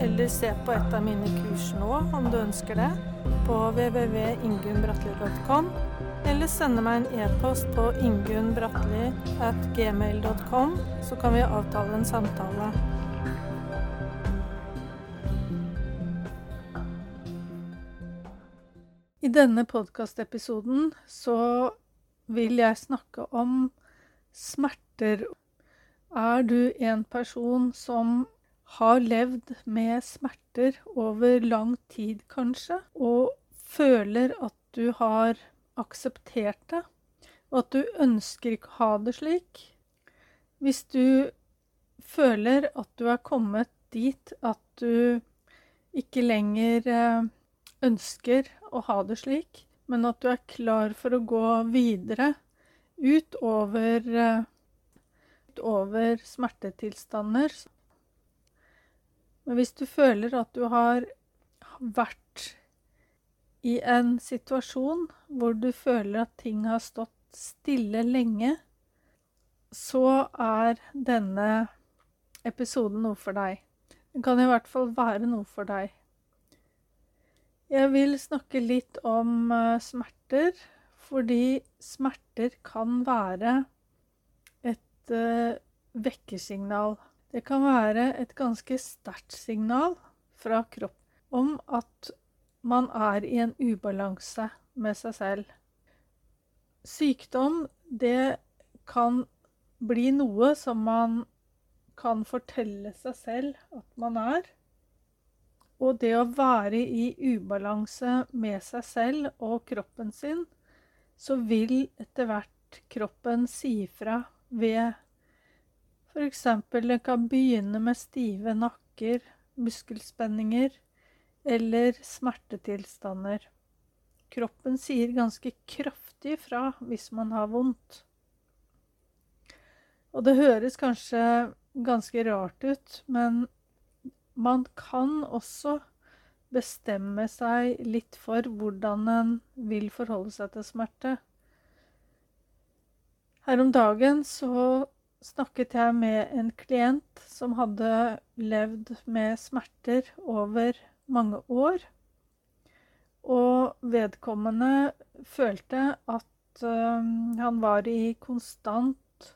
eller se på et av mine kurs nå om du ønsker det, på www.ingunnbratli.com, eller sende meg en e-post på ingunnbratli.gmail.com, så kan vi avtale en samtale. I denne podkastepisoden så vil jeg snakke om smerter. Er du en person som har levd med smerter over lang tid, kanskje, og føler at du har akseptert det, og at du ønsker ikke ha det slik? Hvis du føler at du er kommet dit at du ikke lenger eh, ønsker å ha det slik, men at du er klar for å gå videre utover, eh, utover smertetilstander. Men hvis du føler at du har vært i en situasjon hvor du føler at ting har stått stille lenge, så er denne episoden noe for deg. Den kan i hvert fall være noe for deg. Jeg vil snakke litt om uh, smerter, fordi smerter kan være et uh, vekkesignal. Det kan være et ganske sterkt signal fra kropp om at man er i en ubalanse med seg selv. Sykdom, det kan bli noe som man kan fortelle seg selv at man er. Og det å være i ubalanse med seg selv og kroppen sin, så vil etter hvert kroppen si ifra ved f.eks. det kan begynne med stive nakker, muskelspenninger eller smertetilstander. Kroppen sier ganske kraftig fra hvis man har vondt. Og det høres kanskje ganske rart ut, men man kan også bestemme seg litt for hvordan en vil forholde seg til smerte. Her om dagen så snakket jeg med en klient som hadde levd med smerter over mange år. Og vedkommende følte at uh, han var i konstant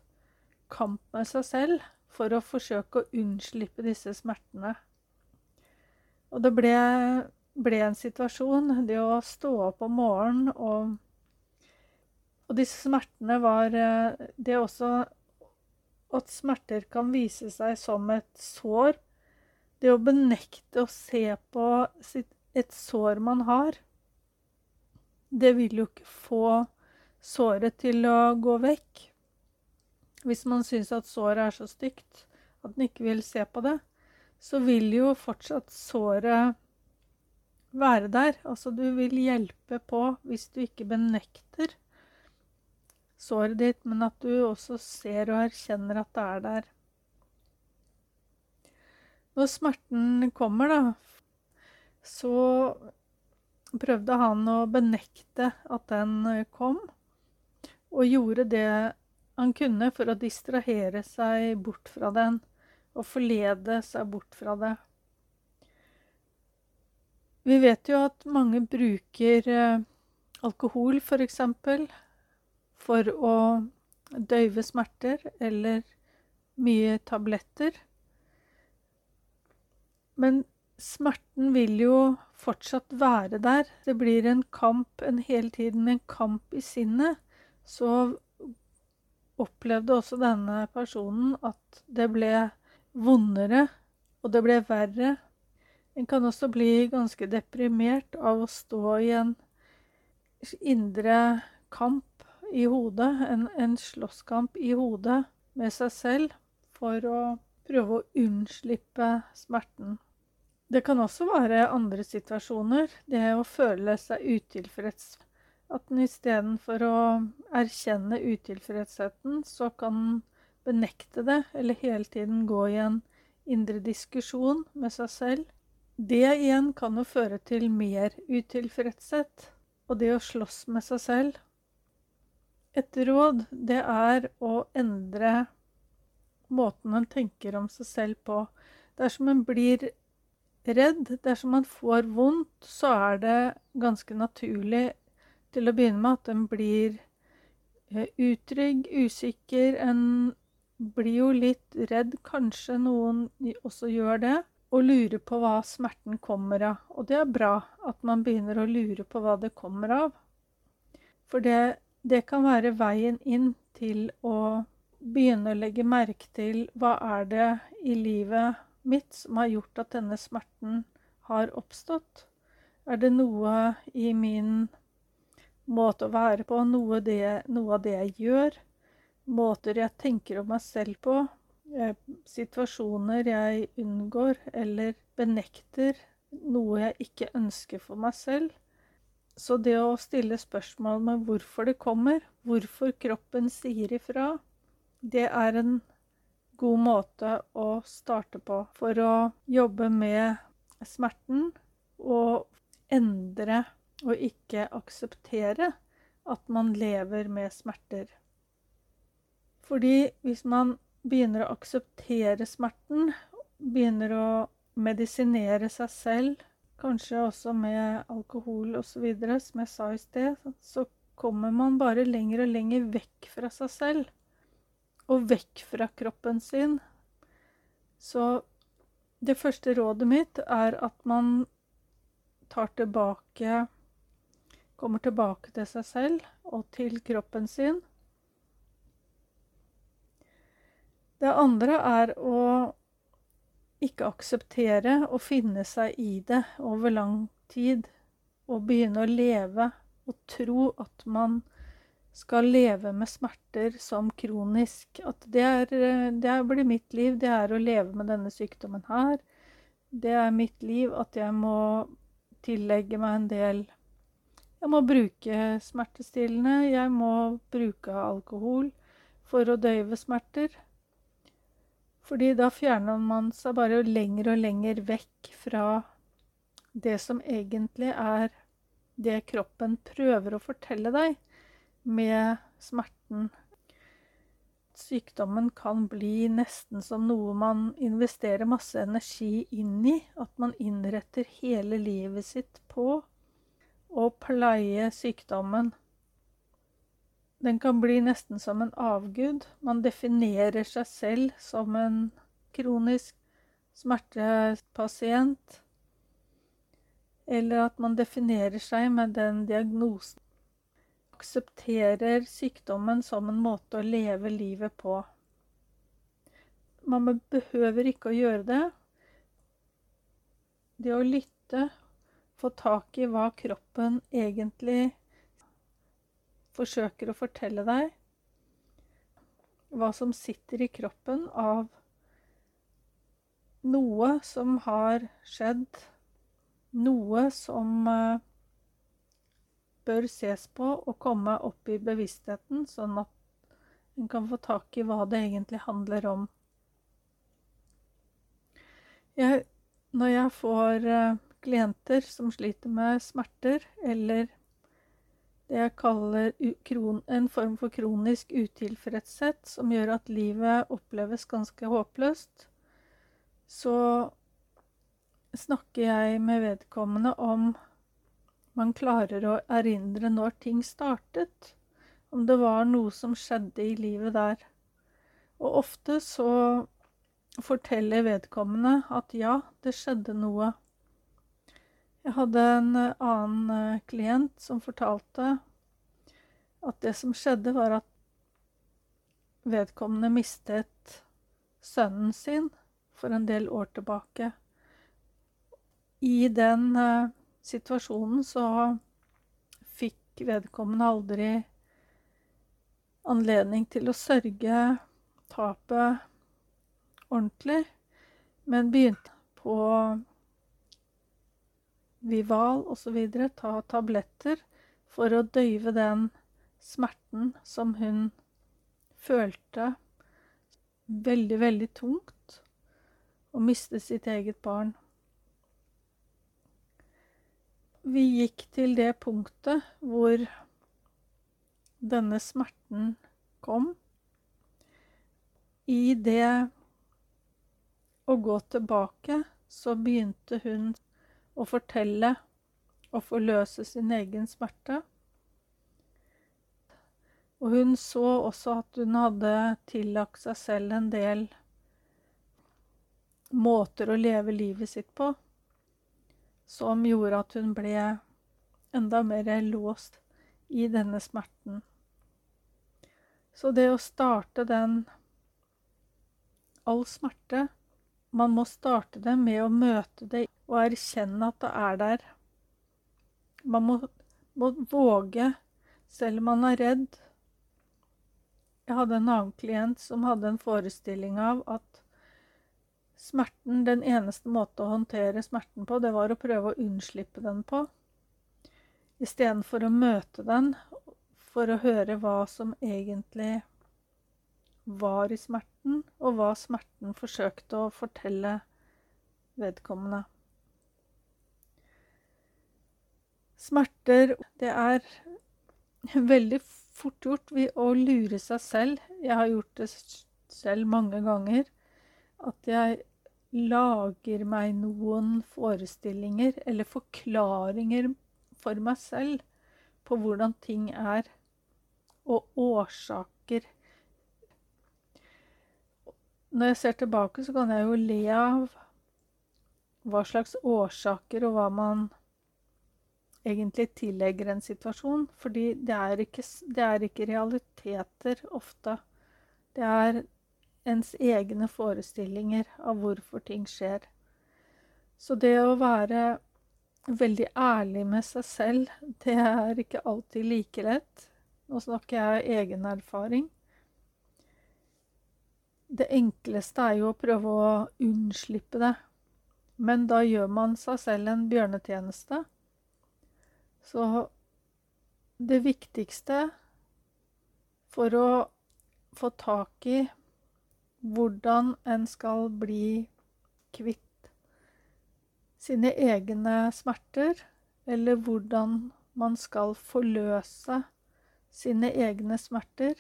kamp med seg selv for å forsøke å unnslippe disse smertene. Og det ble, ble, en situasjon, det å stå opp om morgenen og Og disse smertene var eh, Det også at smerter kan vise seg som et sår. Det å benekte å se på sitt, et sår man har, det vil jo ikke få såret til å gå vekk. Hvis man syns at såret er så stygt at man ikke vil se på det, så vil jo fortsatt såret være der. Altså, du vil hjelpe på hvis du ikke benekter såret ditt, men at du også ser og erkjenner at det er der. Når smerten kommer, da, så prøvde han å benekte at den kom, og gjorde det han kunne for å distrahere seg bort fra den og forlede seg bort fra det. Vi vet jo at mange bruker eh, alkohol, f.eks., for, å døyve smerter, eller mye tabletter. Men smerten vil jo fortsatt være der. Det blir en kamp en hele tiden, en kamp i sinnet. Så opplevde også denne personen at det ble vondere, og det ble verre. En kan også bli ganske deprimert av å stå i en indre kamp i hodet, en, en slåsskamp i hodet med seg selv for å prøve å unnslippe smerten. Det kan også være andre situasjoner. Det å føle seg utilfreds. At en istedenfor å erkjenne utilfredsheten, så kan benekte det, eller hele tiden gå i en indre diskusjon med seg selv. Det igjen kan jo føre til mer utilfredshet, og det å slåss med seg selv. Et råd, det er å endre måten en tenker om seg selv på. Dersom en blir redd, dersom man får vondt, så er det ganske naturlig til å begynne med at en blir eh, utrygg, usikker. En blir jo litt redd, kanskje noen også gjør det, og lurer på hva smerten kommer av. Og det er bra at man begynner å lure på hva det kommer av. For det, det kan være veien inn til å begynne å legge merke til hva er det i livet mitt som har gjort at denne smerten har oppstått. Er det noe i min måte å være på, noe, det, noe, av det jeg gjør, måter jeg tenker om meg selv på, eh, situasjoner jeg unngår eller benekter, noe jeg ikke ønsker for meg selv. Så det å stille spørsmål med hvorfor det kommer, hvorfor kroppen sier ifra, det er en god måte å starte på for å jobbe med smerten og endre og ikke akseptere at man lever med smerter. Fordi hvis man begynner å akseptere smerten, begynner å medisinere seg selv, kanskje også med alkohol osv., som jeg sa i sted, så kommer man bare lenger og lenger vekk fra seg selv. Og vekk fra kroppen sin. Så det første rådet mitt er at man tar tilbake kommer tilbake til seg selv og til kroppen sin. Det andre er å ikke akseptere og finne seg i det over lang tid. Og begynne å leve og tro at man skal leve med smerter som kronisk. At det, er, det blir mitt liv, det er å leve med denne sykdommen her. Det er mitt liv at jeg må tillegge meg en del jeg må bruke smertestillende, jeg må bruke alkohol for å døyve smerter. Fordi da fjerner man seg bare lenger og lenger vekk fra det som egentlig er det kroppen prøver å fortelle deg med smerten. Sykdommen kan bli nesten som noe man investerer masse energi inn i. At man innretter hele livet sitt på å pleie sykdommen. Den kan bli nesten som en avgud. Man definerer seg selv som en kronisk smertepasient. Eller at man definerer seg med den diagnosen. Aksepterer sykdommen som en måte å leve livet på. Man behøver ikke å gjøre det. Det å lytte få tak i hva kroppen egentlig forsøker å fortelle deg. Hva som sitter i kroppen av noe som har skjedd. Noe som uh, bør ses på og komme opp i bevisstheten, sånn at en kan få tak i hva det egentlig handler om. Jeg, når jeg får uh, klienter som sliter med smerter, eller det jeg kaller en form for kronisk utilfredshet, som gjør at livet oppleves ganske håpløst, så snakker jeg med vedkommende om man klarer å erindre når ting startet. Om det var noe som skjedde i livet der. Og ofte så forteller vedkommende at ja, det skjedde noe. Jeg hadde en eh, annen eh, klient som fortalte at det som skjedde, var at vedkommende mistet sønnen sin for en del år tilbake. I den uh, situasjonen så fikk vedkommende aldri anledning til å sørge tapet ordentlig, men begynte på Vival osv. ta tabletter for å døyve den smerten som hun følte veldig, veldig tungt å miste sitt eget barn. Vi gikk til det punktet hvor denne smerten kom. I det å gå tilbake så begynte hun å fortelle og forløse sin egen smerte. Og hun så også at hun hadde tillagt seg selv en del måter å leve livet sitt på som gjorde at hun ble enda mer låst i denne smerten. Så det å starte den All smerte Man må starte det med å møte det og erkjenne at det er der. Man må, må våge, selv om man er redd. Jeg hadde en annen klient som hadde en forestilling av at smerten, den eneste måten å håndtere smerten på, det var å prøve å unnslippe den på. Istedenfor å møte den for å høre hva som egentlig var i smerten, og hva smerten forsøkte å fortelle vedkommende. Smerter Det er veldig fort gjort å lure seg selv. Jeg har gjort det selv mange ganger. At jeg lager meg noen forestillinger eller forklaringer for meg selv på hvordan ting er, og årsaker når jeg ser tilbake, så kan jeg jo le av hva slags årsaker og hva man egentlig tillegger en situasjon. Fordi det er ikke, det er ikke realiteter ofte. Det er ens egne forestillinger av hvorfor ting skjer. Så det å være veldig ærlig med seg selv, det er ikke alltid like lett. Nå snakker jeg av egen erfaring. Det enkleste er jo å prøve å unnslippe det. Men da gjør man seg selv en bjørnetjeneste. Så det viktigste for å få tak i hvordan en skal bli kvitt sine egne smerter, eller hvordan man skal forløse sine egne smerter,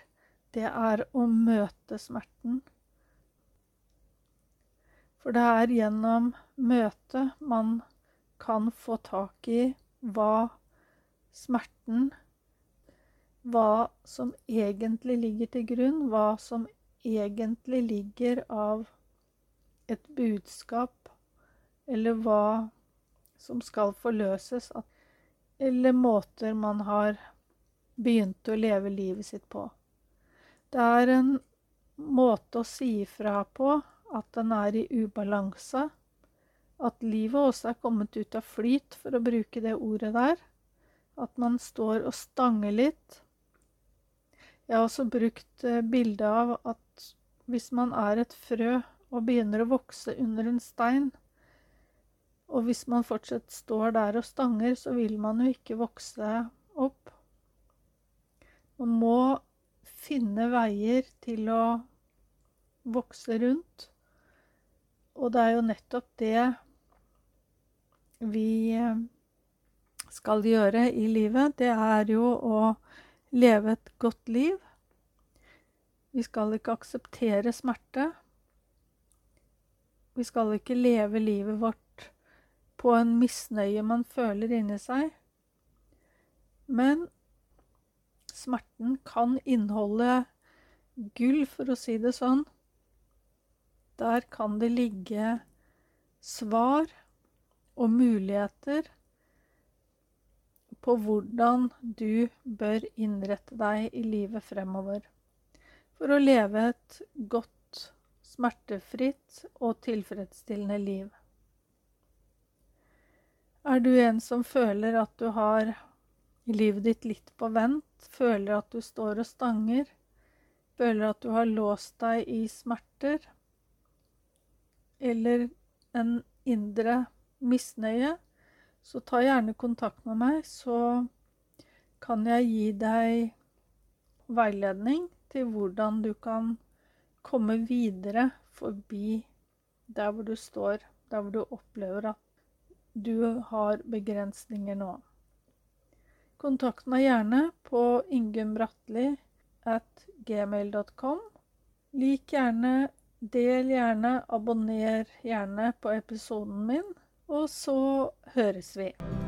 det er å møte smerten. For det er gjennom møtet man kan få tak i hva smerten Hva som egentlig ligger til grunn, hva som egentlig ligger av et budskap, eller hva som skal forløses, eller måter man har begynt å leve livet sitt på. Det er en måte å si ifra på at den er i ubalanse, at livet også er kommet ut av flyt, for å bruke det ordet der. At man står og stanger litt. Jeg har også brukt eh, bildet av at hvis man er et frø og begynner å vokse under en stein, og hvis man fortsatt står der og stanger, så vil man jo ikke vokse opp. Man må finne veier til å vokse rundt. Og det er jo nettopp det vi eh, skal gjøre i livet. Det er jo å leve et godt liv. Vi skal ikke akseptere smerte. Vi skal ikke leve livet vårt på en misnøye man føler inni seg. Men smerten kan inneholde gull, for å si det sånn. Der kan det ligge svar og muligheter på hvordan du bør innrette deg i livet fremover for å leve et godt, smertefritt og tilfredsstillende liv. Er du en som føler at du har livet ditt litt på vent, føler at du står og stanger, føler at du har låst deg i smerter, eller en indre misnøye, Så ta gjerne kontakt med meg, så kan jeg gi deg veiledning til hvordan du kan komme videre forbi der hvor du står, der hvor du opplever at du har begrensninger nå. Kontakt meg gjerne på ingunn at. Lik gjerne, del gjerne, abonner gjerne på episoden min, og så høres vi.